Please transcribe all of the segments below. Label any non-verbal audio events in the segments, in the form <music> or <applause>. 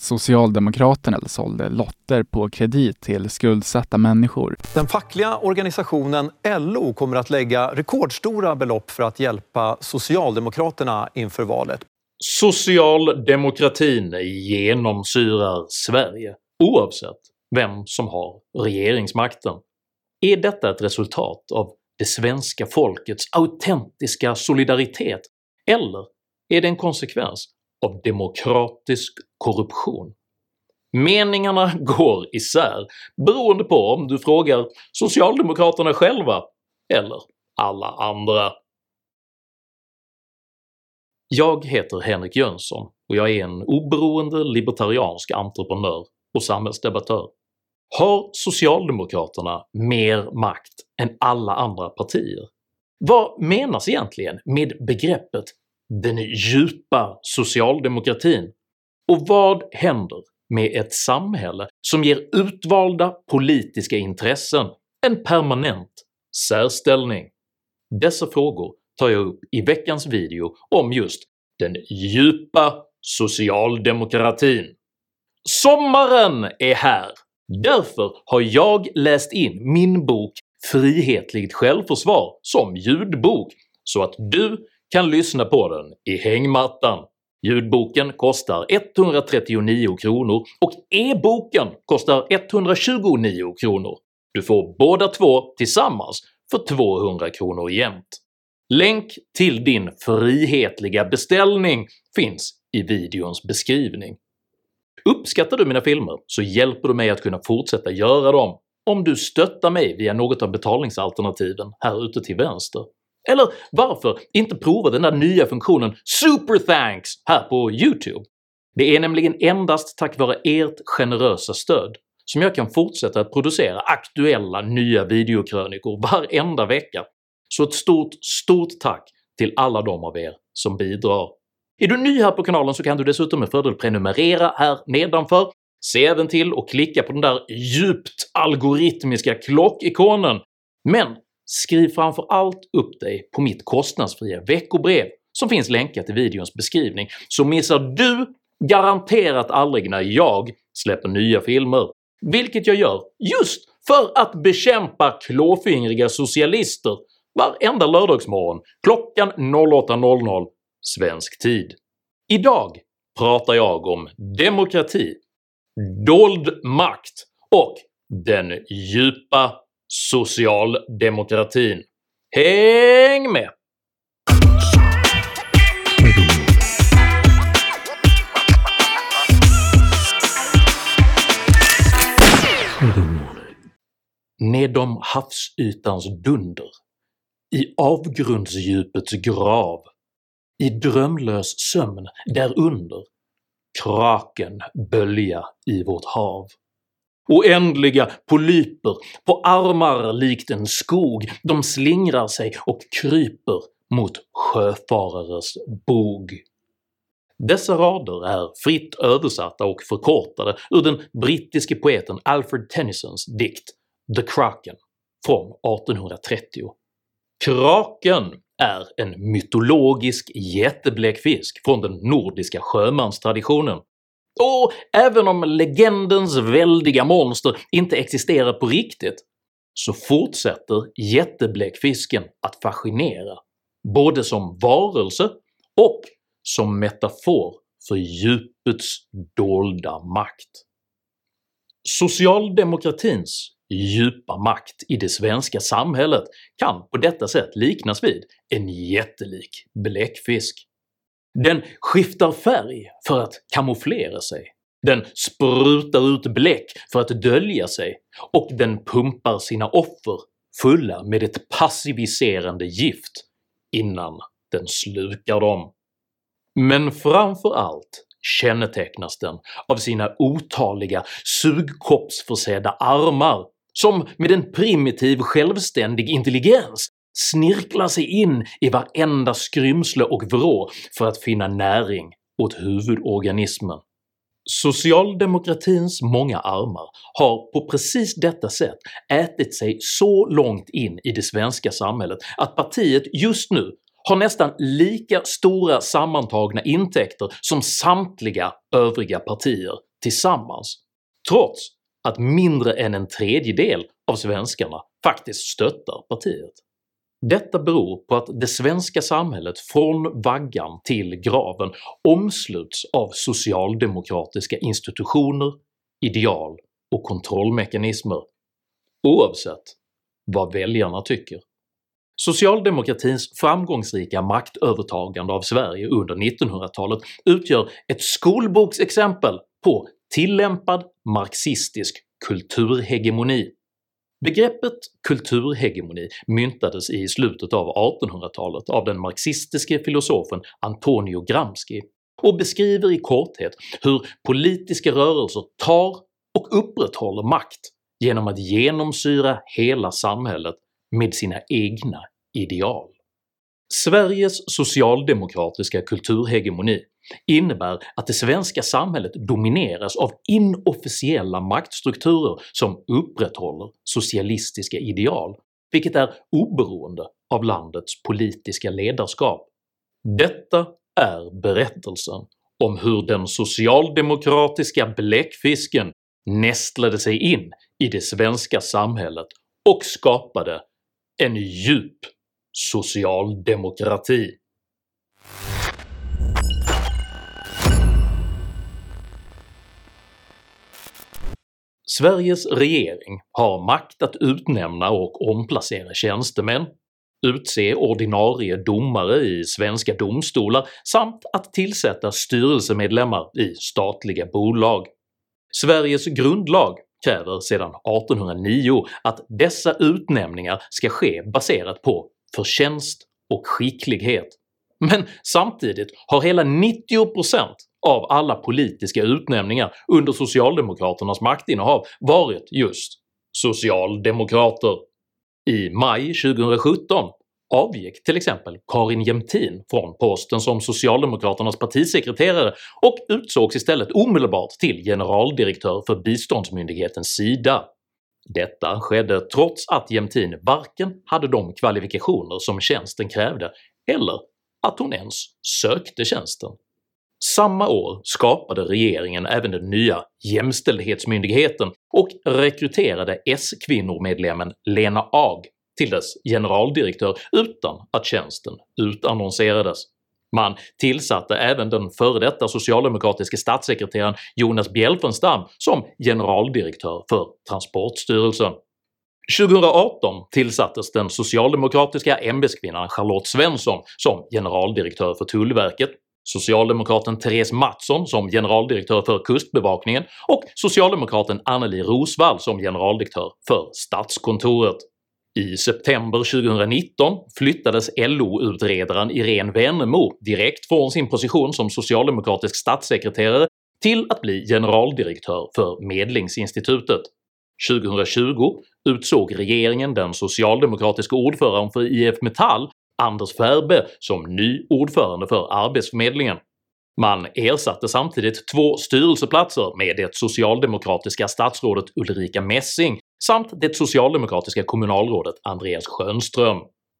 att Socialdemokraterna sålde lotter på kredit till skuldsatta människor. Den fackliga organisationen LO kommer att lägga rekordstora belopp för att hjälpa Socialdemokraterna inför valet. Socialdemokratin genomsyrar Sverige oavsett vem som har regeringsmakten. Är detta ett resultat av det svenska folkets autentiska solidaritet eller är det en konsekvens av demokratisk korruption? Meningarna <laughs> går isär beroende på om du frågar socialdemokraterna själva eller alla andra. Jag heter Henrik Jönsson och jag är en oberoende libertariansk entreprenör och samhällsdebattör. Har socialdemokraterna mer makt än alla andra partier? Vad menas egentligen med begreppet “den djupa socialdemokratin” och vad händer med ett samhälle som ger utvalda politiska intressen en permanent särställning? Dessa frågor tar jag upp i veckans video om just den djupa socialdemokratin. Sommaren är här! Därför har jag läst in min bok “Frihetligt självförsvar” som ljudbok så att du kan lyssna på den i hängmattan. Ljudboken kostar 139 kronor och e-boken kostar 129 kronor. Du får båda två tillsammans för 200 kronor jämt. Länk till din frihetliga beställning finns i videons beskrivning. Uppskattar du mina filmer så hjälper du mig att kunna fortsätta göra dem om du stöttar mig via något av betalningsalternativen här ute till vänster. Eller varför inte prova den där nya funktionen “Super Thanks” här på youtube? Det är nämligen endast tack vare ert generösa stöd som jag kan fortsätta att producera aktuella nya videokrönikor varenda vecka, så ett stort STORT tack till alla de av er som bidrar. Är du ny här på kanalen så kan du dessutom med fördel prenumerera här nedanför, se även till att klicka på den där djupt algoritmiska klockikonen, men skriv framför allt upp dig på mitt kostnadsfria veckobrev som finns länkat i videons beskrivning, så missar du garanterat aldrig när jag släpper nya filmer, vilket jag gör just för att bekämpa klåfingriga socialister varenda lördagsmorgon klockan 08.00 svensk tid. Idag pratar jag om demokrati, dold makt och den djupa socialdemokratin. Häng med! Nedom havsytans dunder, i avgrundsdjupets grav, i drömlös sömn därunder, kraken bölja i vårt hav. Oändliga polyper på armar likt en skog, de slingrar sig och kryper mot sjöfarares bog. Dessa rader är fritt översatta och förkortade ur den brittiske poeten Alfred Tennysons dikt “The Kraken” från 1830. Kraken är en mytologisk jättebläckfisk från den nordiska sjömanstraditionen och även om legendens väldiga monster inte existerar på riktigt så fortsätter jättebläckfisken att fascinera, både som varelse och som metafor för djupets dolda makt. Socialdemokratins djupa makt i det svenska samhället kan på detta sätt liknas vid en jättelik bläckfisk. Den skiftar färg för att kamouflera sig, den sprutar ut bläck för att dölja sig och den pumpar sina offer fulla med ett passiviserande gift innan den slukar dem. Men framför allt kännetecknas den av sina otaliga sugkoppsförsedda armar som med en primitiv självständig intelligens snirklar sig in i varenda skrymsle och vrå för att finna näring åt huvudorganismen. Socialdemokratins många armar har på precis detta sätt ätit sig så långt in i det svenska samhället att partiet just nu har nästan lika stora sammantagna intäkter som samtliga övriga partier tillsammans, trots att mindre än en tredjedel av svenskarna faktiskt stöttar partiet. Detta beror på att det svenska samhället från vaggan till graven omsluts av socialdemokratiska institutioner, ideal och kontrollmekanismer, oavsett vad väljarna tycker. Socialdemokratins framgångsrika maktövertagande av Sverige under 1900-talet utgör ett skolboksexempel på tillämpad marxistisk kulturhegemoni. Begreppet kulturhegemoni myntades i slutet av 1800-talet av den marxistiske filosofen Antonio Gramsci och beskriver i korthet hur politiska rörelser tar och upprätthåller makt genom att genomsyra hela samhället med sina egna ideal. Sveriges socialdemokratiska kulturhegemoni innebär att det svenska samhället domineras av inofficiella maktstrukturer som upprätthåller socialistiska ideal, vilket är oberoende av landets politiska ledarskap. Detta är berättelsen om hur den socialdemokratiska bläckfisken nästlade sig in i det svenska samhället och skapade en djup socialdemokrati. Sveriges regering har makt att utnämna och omplacera tjänstemän, utse ordinarie domare i svenska domstolar samt att tillsätta styrelsemedlemmar i statliga bolag. Sveriges grundlag kräver sedan 1809 att dessa utnämningar ska ske baserat på förtjänst och skicklighet, men samtidigt har hela 90% av alla politiska utnämningar under socialdemokraternas maktinnehav varit just socialdemokrater. I maj 2017 avgick till exempel Karin Jämtin från posten som socialdemokraternas partisekreterare och utsågs istället omedelbart till generaldirektör för biståndsmyndigheten SIDA. Detta skedde trots att Jämtin varken hade de kvalifikationer som tjänsten krävde eller att hon ens sökte tjänsten. Samma år skapade regeringen även den nya “Jämställdhetsmyndigheten” och rekryterade S-kvinnomedlemmen Lena Ag till dess generaldirektör utan att tjänsten utannonserades. Man tillsatte även den före detta socialdemokratiske statssekreteraren Jonas Bjelfvenstam som generaldirektör för Transportstyrelsen. 2018 tillsattes den socialdemokratiska ämbetskvinnan Charlotte Svensson som generaldirektör för Tullverket, socialdemokraten Therese Mattsson som generaldirektör för Kustbevakningen och socialdemokraten Anneli Rosvall som generaldirektör för Statskontoret. I september 2019 flyttades LO-utredaren Irene Wennemo direkt från sin position som socialdemokratisk statssekreterare till att bli generaldirektör för Medlingsinstitutet. 2020 utsåg regeringen den socialdemokratiska ordföranden för IF Metall, Anders Färbe, som ny ordförande för Arbetsförmedlingen. Man ersatte samtidigt två styrelseplatser med det socialdemokratiska statsrådet Ulrika Messing samt det socialdemokratiska kommunalrådet Andreas Schönström.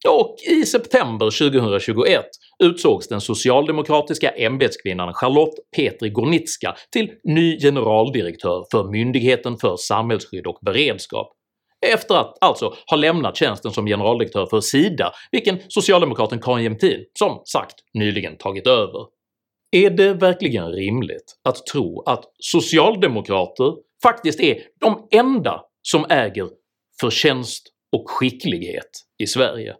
Och i september 2021 utsågs den socialdemokratiska ämbetskvinnan Charlotte Petri Gornicka till ny generaldirektör för Myndigheten för samhällsskydd och beredskap, efter att alltså ha lämnat tjänsten som generaldirektör för SIDA, vilken socialdemokraten Karin Jämtin som sagt nyligen tagit över. Är det verkligen rimligt att tro att socialdemokrater faktiskt är de enda som äger förtjänst och skicklighet i Sverige?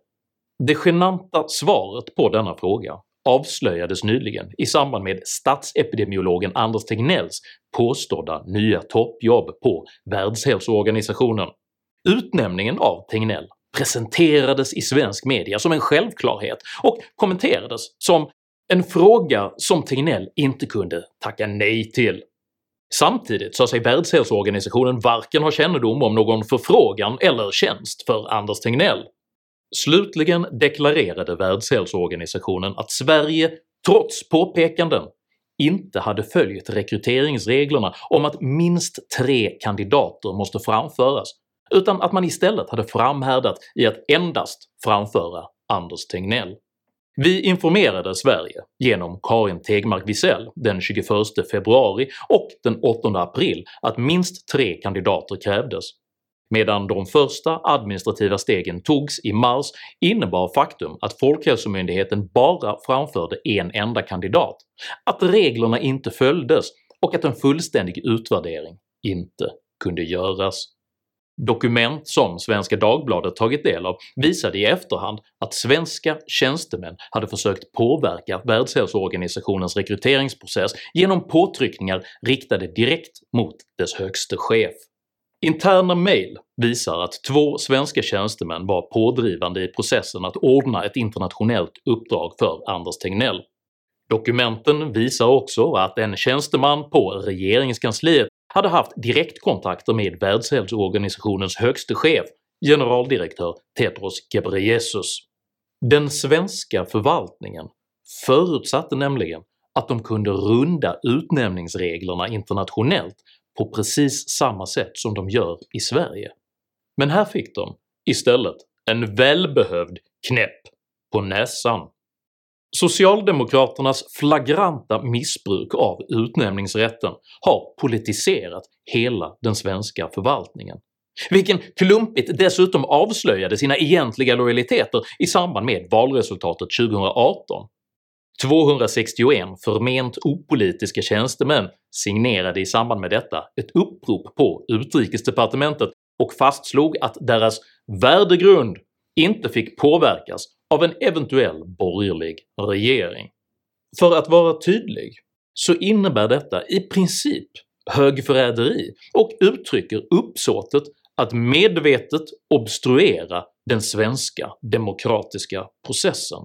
Det genanta svaret på denna fråga avslöjades nyligen i samband med statsepidemiologen Anders Tegnells påstådda nya toppjobb på Världshälsoorganisationen. Utnämningen av Tegnell presenterades i svensk media som en självklarhet och kommenterades som en fråga som Tegnell inte kunde tacka nej till. Samtidigt sa sig Världshälsoorganisationen varken ha kännedom om någon förfrågan eller tjänst för Anders Tegnell. Slutligen deklarerade Världshälsoorganisationen att Sverige, trots påpekanden, inte hade följt rekryteringsreglerna om att minst tre kandidater måste framföras utan att man istället hade framhärdat i att endast framföra Anders Tegnell. Vi informerade Sverige genom Karin Tegmark Wisell den 21 februari och den 8 april att minst tre kandidater krävdes. Medan de första administrativa stegen togs i mars innebar faktum att Folkhälsomyndigheten bara framförde en enda kandidat, att reglerna inte följdes och att en fullständig utvärdering inte kunde göras. Dokument som Svenska Dagbladet tagit del av visade i efterhand att svenska tjänstemän hade försökt påverka Världshälsoorganisationens rekryteringsprocess genom påtryckningar riktade direkt mot dess högste chef. Interna mail visar att två svenska tjänstemän var pådrivande i processen att ordna ett internationellt uppdrag för Anders Tegnell. Dokumenten visar också att en tjänsteman på regeringskansliet hade haft direktkontakter med Världshälsoorganisationens högste chef, generaldirektör Tedros Ghebreyesus. Den svenska förvaltningen förutsatte nämligen att de kunde runda utnämningsreglerna internationellt på precis samma sätt som de gör i Sverige. Men här fick de istället en välbehövd knäpp på näsan. Socialdemokraternas flagranta missbruk av utnämningsrätten har politiserat hela den svenska förvaltningen, vilken klumpigt dessutom avslöjade sina egentliga lojaliteter i samband med valresultatet 2018. 261 förment opolitiska tjänstemän signerade i samband med detta ett upprop på utrikesdepartementet och fastslog att deras värdegrund inte fick påverkas av en eventuell borgerlig regering. För att vara tydlig så innebär detta i princip högförräderi och uttrycker uppsåtet att medvetet obstruera den svenska demokratiska processen.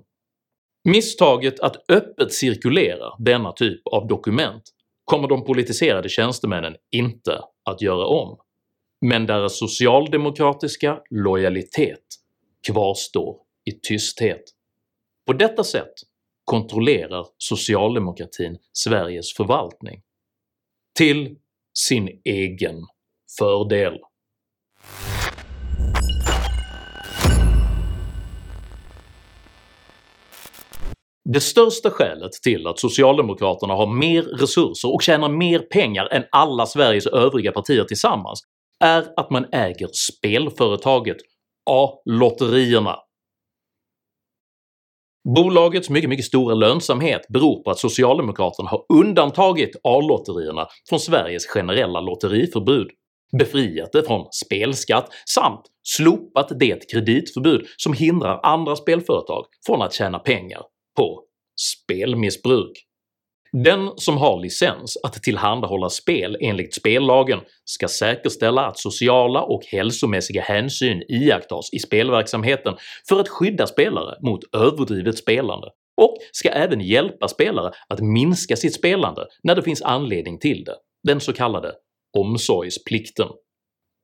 Misstaget att öppet cirkulera denna typ av dokument kommer de politiserade tjänstemännen inte att göra om, men deras socialdemokratiska lojalitet kvarstår i tysthet. På detta sätt kontrollerar socialdemokratin Sveriges förvaltning. Till sin egen fördel. Det största skälet till att socialdemokraterna har mer resurser och tjänar mer pengar än alla Sveriges övriga partier tillsammans är att man äger spelföretaget A-lotterierna. Bolagets mycket, mycket stora lönsamhet beror på att socialdemokraterna har undantagit A-lotterierna från Sveriges generella lotteriförbud, befriat det från spelskatt samt slopat det kreditförbud som hindrar andra spelföretag från att tjäna pengar på spelmissbruk. Den som har licens att tillhandahålla spel enligt spellagen ska säkerställa att sociala och hälsomässiga hänsyn iakttas i spelverksamheten för att skydda spelare mot överdrivet spelande och ska även hjälpa spelare att minska sitt spelande när det finns anledning till det, den så kallade omsorgsplikten.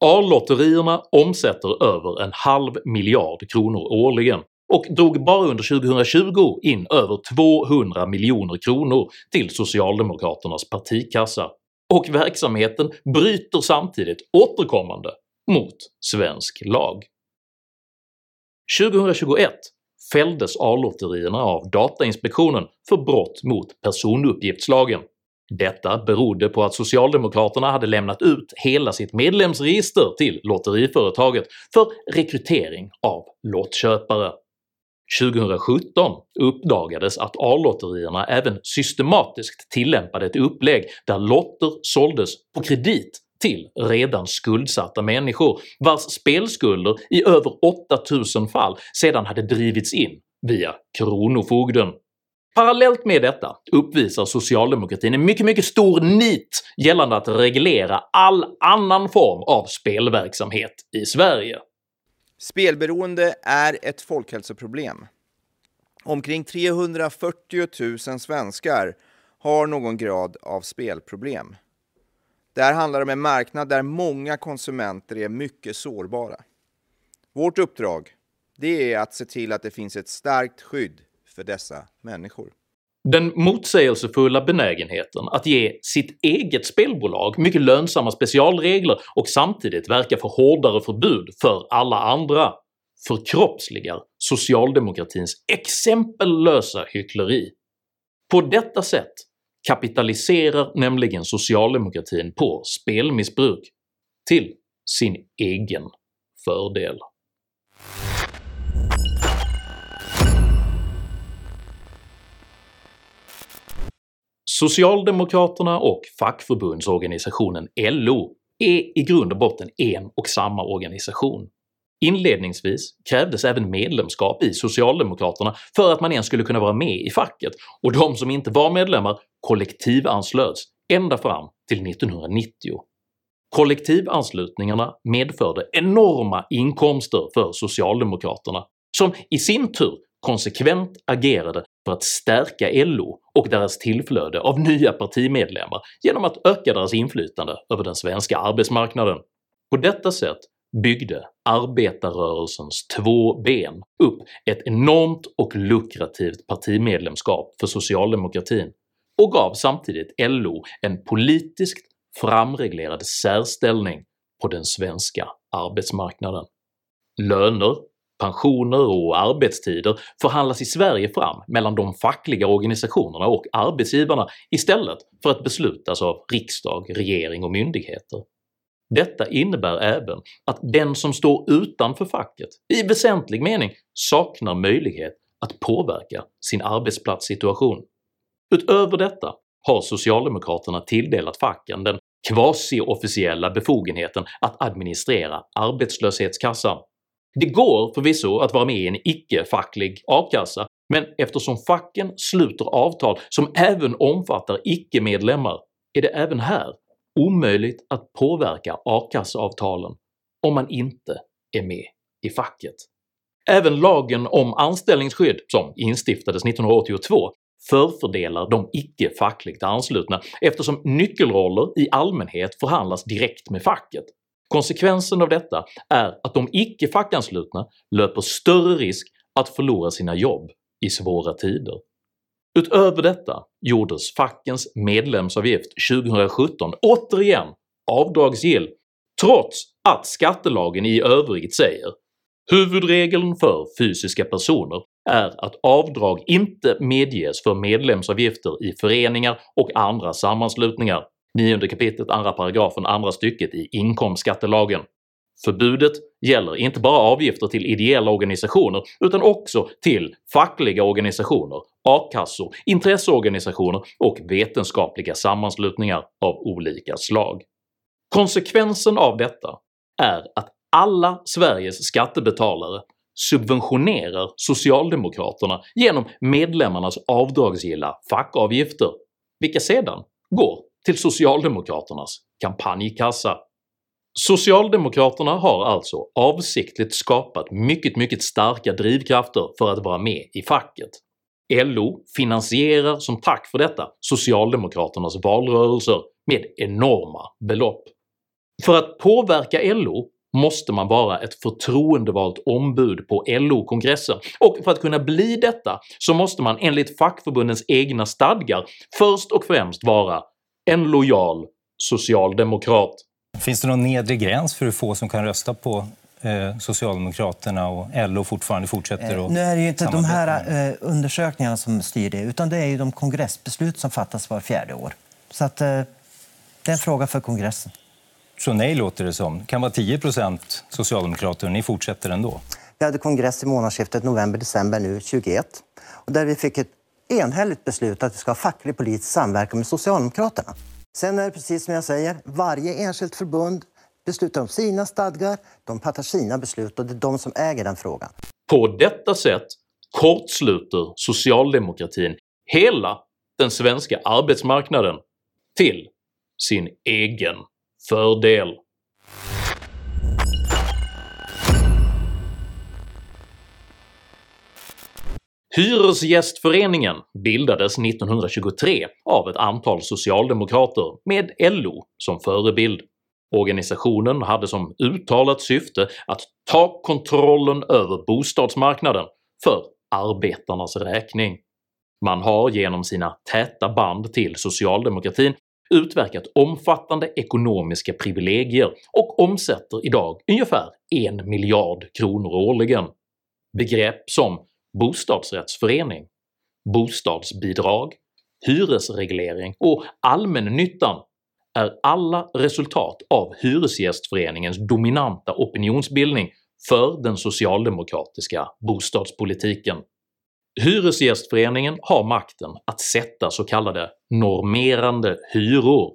A-lotterierna omsätter över en halv miljard kronor årligen och drog bara under 2020 in över 200 miljoner kronor till socialdemokraternas partikassa, och verksamheten bryter samtidigt återkommande mot svensk lag. 2021 fälldes A-lotterierna av Datainspektionen för brott mot personuppgiftslagen. Detta berodde på att socialdemokraterna hade lämnat ut hela sitt medlemsregister till lotteriföretaget för rekrytering av lottköpare. 2017 uppdagades att A-lotterierna även systematiskt tillämpade ett upplägg där lotter såldes på kredit till redan skuldsatta människor vars spelskulder i över 8000 fall sedan hade drivits in via kronofogden. Parallellt med detta uppvisar socialdemokratin en mycket, mycket stor nit gällande att reglera all annan form av spelverksamhet i Sverige. Spelberoende är ett folkhälsoproblem. Omkring 340 000 svenskar har någon grad av spelproblem. Det här handlar om en marknad där många konsumenter är mycket sårbara. Vårt uppdrag det är att se till att det finns ett starkt skydd för dessa människor. Den motsägelsefulla benägenheten att ge sitt eget spelbolag mycket lönsamma specialregler och samtidigt verka för hårdare förbud för alla andra förkroppsligar socialdemokratins exempellösa hyckleri. På detta sätt kapitaliserar nämligen socialdemokratin på spelmissbruk till sin egen fördel. Socialdemokraterna och fackförbundsorganisationen LO är i grund och botten en och samma organisation. Inledningsvis krävdes även medlemskap i Socialdemokraterna för att man ens skulle kunna vara med i facket, och de som inte var medlemmar kollektivanslöts ända fram till 1990. Kollektivanslutningarna medförde enorma inkomster för socialdemokraterna, som i sin tur konsekvent agerade för att stärka LO och deras tillflöde av nya partimedlemmar genom att öka deras inflytande över den svenska arbetsmarknaden. På detta sätt byggde arbetarrörelsens två ben upp ett enormt och lukrativt partimedlemskap för socialdemokratin och gav samtidigt LO en politiskt framreglerad särställning på den svenska arbetsmarknaden. Löner, pensioner och arbetstider förhandlas i Sverige fram mellan de fackliga organisationerna och arbetsgivarna istället för att beslutas av riksdag, regering och myndigheter. Detta innebär även att den som står utanför facket i väsentlig mening saknar möjlighet att påverka sin arbetsplatssituation. Utöver detta har socialdemokraterna tilldelat facken den quasi-officiella befogenheten att administrera arbetslöshetskassan. Det går förvisso att vara med i en icke-facklig a-kassa, men eftersom facken sluter avtal som även omfattar icke-medlemmar är det även här omöjligt att påverka a-kasseavtalen om man inte är med i facket. Även lagen om anställningsskydd, som instiftades 1982, förfördelar de icke-fackligt anslutna eftersom nyckelroller i allmänhet förhandlas direkt med facket. Konsekvensen av detta är att de icke-fackanslutna löper större risk att förlora sina jobb i svåra tider. Utöver detta gjordes fackens medlemsavgift 2017 återigen avdragsgill trots att skattelagen i övrigt säger “Huvudregeln för fysiska personer är att avdrag inte medges för medlemsavgifter i föreningar och andra sammanslutningar” 9 kapitlet andra paragrafen andra stycket i inkomstskattelagen. Förbudet gäller inte bara avgifter till ideella organisationer utan också till fackliga organisationer, a-kassor, intresseorganisationer och vetenskapliga sammanslutningar av olika slag. Konsekvensen av detta är att alla Sveriges skattebetalare subventionerar socialdemokraterna genom medlemmarnas avdragsgilla fackavgifter, vilka sedan går till socialdemokraternas kampanjkassa. Socialdemokraterna har alltså avsiktligt skapat mycket mycket starka drivkrafter för att vara med i facket. LO finansierar som tack för detta socialdemokraternas valrörelser med enorma belopp. För att påverka LO måste man vara ett förtroendevalt ombud på LO-kongressen, och för att kunna bli detta så måste man enligt fackförbundens egna stadgar först och främst vara en lojal socialdemokrat. Finns det någon nedre gräns för hur få som kan rösta på eh, Socialdemokraterna och LO fortfarande fortsätter eh, att Nu är det ju inte de här eh, undersökningarna som styr det, utan det är ju de kongressbeslut som fattas var fjärde år. Så att, det är en fråga för kongressen. Så nej låter det som. Kan vara 10 socialdemokrater och ni fortsätter ändå? Vi hade kongress i månadsskiftet november-december nu 21 och där vi fick ett enhälligt beslut att vi ska ha facklig politisk samverkan med Socialdemokraterna. Sen är det precis som jag säger, varje enskilt förbund beslutar om sina stadgar, de fattar sina beslut och det är de som äger den frågan. På detta sätt kortsluter socialdemokratin hela den svenska arbetsmarknaden till sin egen fördel. Hyresgästföreningen bildades 1923 av ett antal socialdemokrater med LO som förebild. Organisationen hade som uttalat syfte att ta kontrollen över bostadsmarknaden för arbetarnas räkning. Man har genom sina täta band till socialdemokratin utverkat omfattande ekonomiska privilegier och omsätter idag ungefär en miljard kronor årligen. Begrepp som bostadsrättsförening, bostadsbidrag, hyresreglering och allmännyttan är alla resultat av Hyresgästföreningens dominanta opinionsbildning för den socialdemokratiska bostadspolitiken. Hyresgästföreningen har makten att sätta så kallade “normerande hyror”.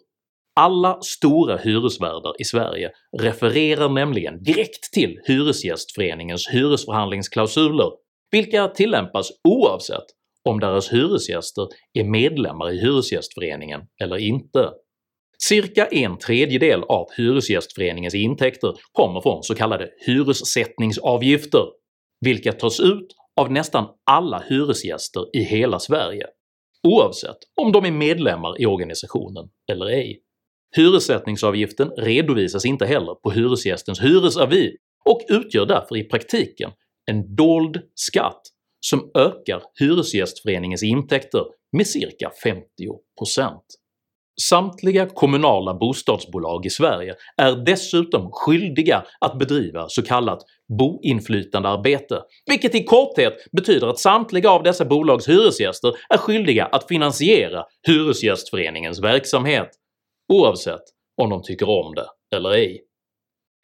Alla stora hyresvärdar i Sverige refererar nämligen direkt till Hyresgästföreningens hyresförhandlingsklausuler, vilka tillämpas oavsett om deras hyresgäster är medlemmar i Hyresgästföreningen eller inte. Cirka en tredjedel av Hyresgästföreningens intäkter kommer från så kallade hyressättningsavgifter, vilka tas ut av nästan alla hyresgäster i hela Sverige, oavsett om de är medlemmar i organisationen eller ej. Hyressättningsavgiften redovisas inte heller på hyresgästens hyresavi och utgör därför i praktiken en dold skatt som ökar Hyresgästföreningens intäkter med cirka 50%. Samtliga kommunala bostadsbolag i Sverige är dessutom skyldiga att bedriva så kallat boinflytandearbete, vilket i korthet betyder att samtliga av dessa bolags hyresgäster är skyldiga att finansiera Hyresgästföreningens verksamhet, oavsett om de tycker om det eller ej.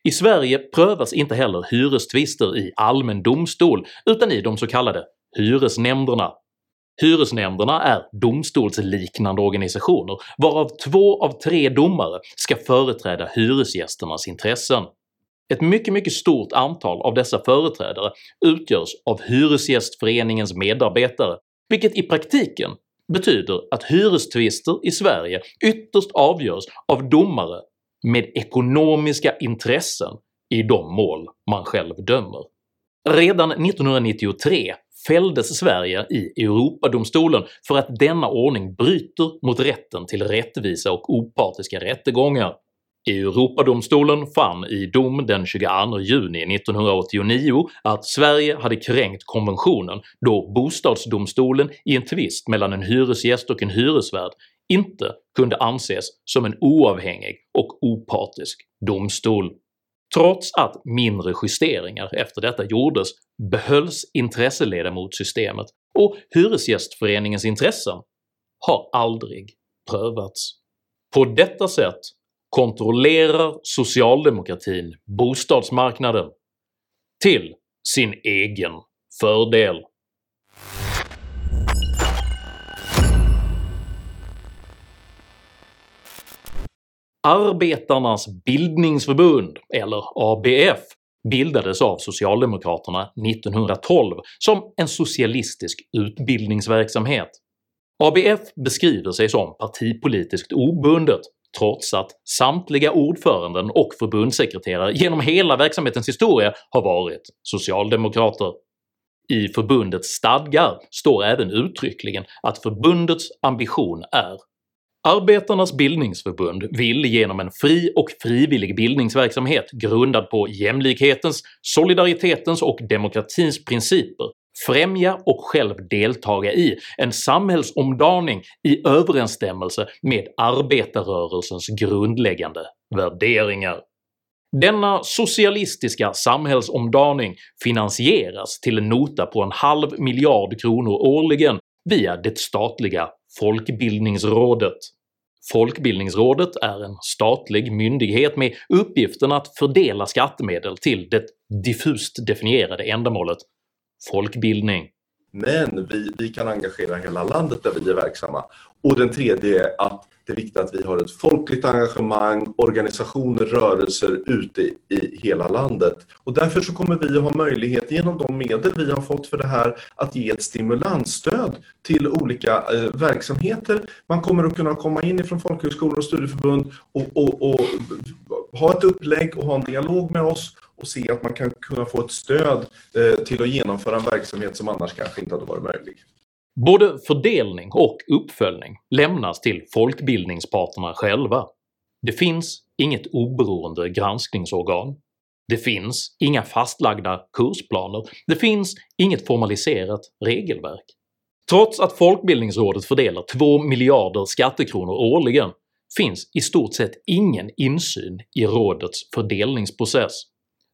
I Sverige prövas inte heller hyrestvister i allmän domstol utan i de så kallade hyresnämnderna Hyresnämnderna är domstolsliknande organisationer varav två av tre domare ska företräda hyresgästernas intressen. Ett mycket mycket stort antal av dessa företrädare utgörs av Hyresgästföreningens medarbetare, vilket i praktiken betyder att hyrestvister i Sverige ytterst avgörs av domare med ekonomiska intressen i de mål man själv dömer. Redan 1993 fälldes Sverige i Europadomstolen för att denna ordning bryter mot rätten till rättvisa och opartiska rättegångar. Europadomstolen fann i dom den 22 juni 1989 att Sverige hade kränkt konventionen då bostadsdomstolen i en tvist mellan en hyresgäst och en hyresvärd inte kunde anses som en oavhängig och opartisk domstol. Trots att mindre justeringar efter detta gjordes behölls intresseledamotsystemet och Hyresgästföreningens intressen har aldrig prövats. På detta sätt kontrollerar socialdemokratin bostadsmarknaden till sin egen fördel. Arbetarnas bildningsförbund, eller ABF, bildades av socialdemokraterna 1912 som en socialistisk utbildningsverksamhet. ABF beskriver sig som partipolitiskt obundet trots att samtliga ordföranden och förbundssekreterare genom hela verksamhetens historia har varit socialdemokrater. I förbundets stadgar står även uttryckligen att förbundets ambition är Arbetarnas bildningsförbund vill genom en fri och frivillig bildningsverksamhet grundad på jämlikhetens, solidaritetens och demokratins principer främja och själv deltaga i en samhällsomdaning i överensstämmelse med arbetarrörelsens grundläggande värderingar. Denna socialistiska samhällsomdaning finansieras till en nota på en halv miljard kronor årligen via det statliga Folkbildningsrådet. Folkbildningsrådet är en statlig myndighet med uppgiften att fördela skattemedel till det diffust definierade ändamålet folkbildning. Men vi, vi kan engagera hela landet där vi är verksamma. Och den tredje är att det är viktigt att vi har ett folkligt engagemang, organisationer, rörelser ute i hela landet. Och därför så kommer vi att ha möjlighet genom de medel vi har fått för det här att ge ett stimulansstöd till olika eh, verksamheter. Man kommer att kunna komma in ifrån folkhögskolor och studieförbund och, och, och ha ett upplägg och ha en dialog med oss och se att man kan kunna få ett stöd eh, till att genomföra en verksamhet som annars kanske inte hade varit möjlig. Både fördelning och uppföljning lämnas till folkbildningsparterna själva. Det finns inget oberoende granskningsorgan. Det finns inga fastlagda kursplaner. Det finns inget formaliserat regelverk. Trots att Folkbildningsrådet fördelar 2 miljarder skattekronor årligen finns i stort sett ingen insyn i rådets fördelningsprocess.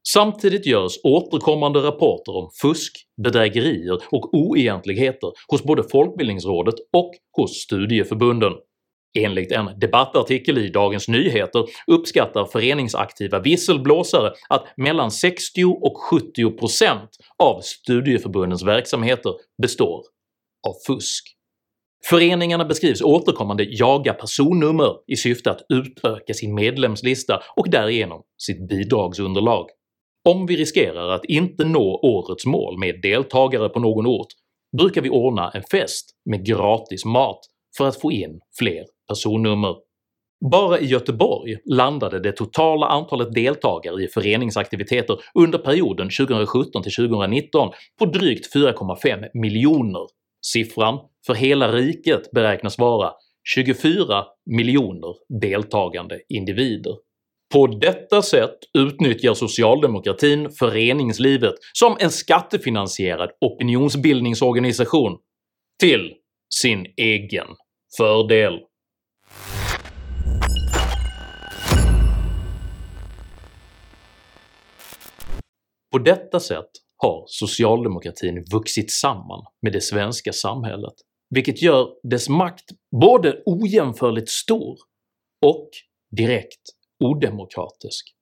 Samtidigt görs återkommande rapporter om fusk, bedrägerier och oegentligheter hos både Folkbildningsrådet och hos studieförbunden. Enligt en debattartikel i Dagens Nyheter uppskattar föreningsaktiva visselblåsare att mellan 60 och 70% av studieförbundens verksamheter består av fusk. Föreningarna beskrivs återkommande jaga personnummer i syfte att utöka sin medlemslista och därigenom sitt bidragsunderlag. Om vi riskerar att inte nå årets mål med deltagare på någon ort brukar vi ordna en fest med gratis mat för att få in fler personnummer. Bara i Göteborg landade det totala antalet deltagare i föreningsaktiviteter under perioden 2017-2019 på drygt 4,5 miljoner. Siffran för hela riket beräknas vara 24 miljoner deltagande individer. På detta sätt utnyttjar socialdemokratin föreningslivet som en skattefinansierad opinionsbildningsorganisation till sin egen fördel. På detta sätt har socialdemokratin vuxit samman med det svenska samhället, vilket gör dess makt både ojämförligt stor och direkt odemokratisk.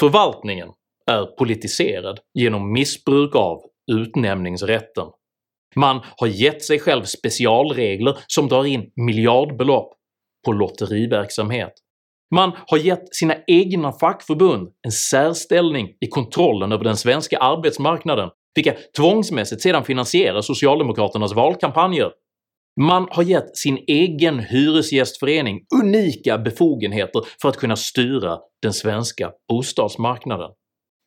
Förvaltningen är politiserad genom missbruk av utnämningsrätten. Man har gett sig själv specialregler som drar in miljardbelopp på lotteriverksamhet. Man har gett sina egna fackförbund en särställning i kontrollen över den svenska arbetsmarknaden, vilka tvångsmässigt sedan finansierar socialdemokraternas valkampanjer. Man har gett sin egen hyresgästförening unika befogenheter för att kunna styra den svenska bostadsmarknaden.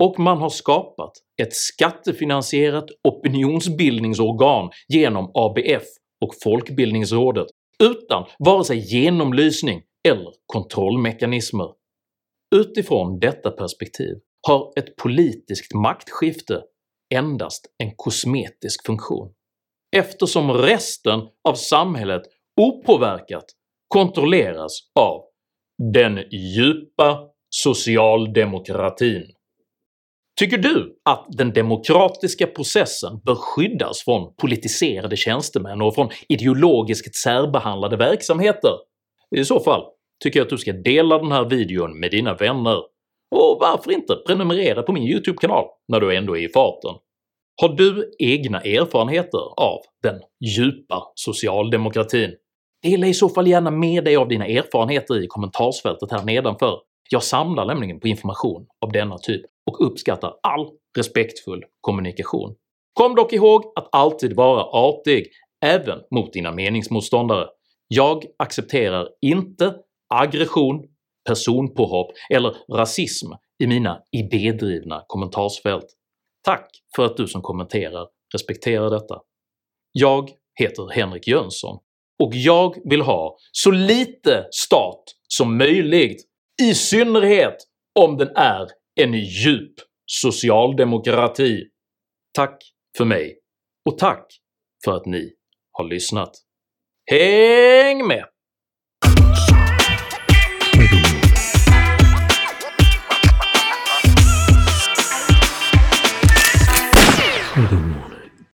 Och man har skapat ett skattefinansierat opinionsbildningsorgan genom ABF och Folkbildningsrådet utan vare sig genomlysning eller kontrollmekanismer. Utifrån detta perspektiv har ett politiskt maktskifte endast en kosmetisk funktion eftersom resten av samhället opåverkat kontrolleras av den djupa socialdemokratin. Tycker du att den demokratiska processen bör skyddas från politiserade tjänstemän och från ideologiskt särbehandlade verksamheter? I så fall tycker jag att du ska dela den här videon med dina vänner, och varför inte prenumerera på min YouTube-kanal när du ändå är i farten? Har du egna erfarenheter av den djupa socialdemokratin? Dela i så fall gärna med dig av dina erfarenheter i kommentarsfältet här nedanför. Jag samlar nämligen på information av denna typ och uppskattar all respektfull kommunikation. Kom dock ihåg att alltid vara artig, även mot dina meningsmotståndare. Jag accepterar inte aggression, personpåhopp eller rasism i mina idédrivna kommentarsfält. Tack för att du som kommenterar respekterar detta. Jag heter Henrik Jönsson och jag vill ha så lite stat som möjligt, i synnerhet om den är en djup socialdemokrati. Tack för mig och tack för att ni har lyssnat. Häng med!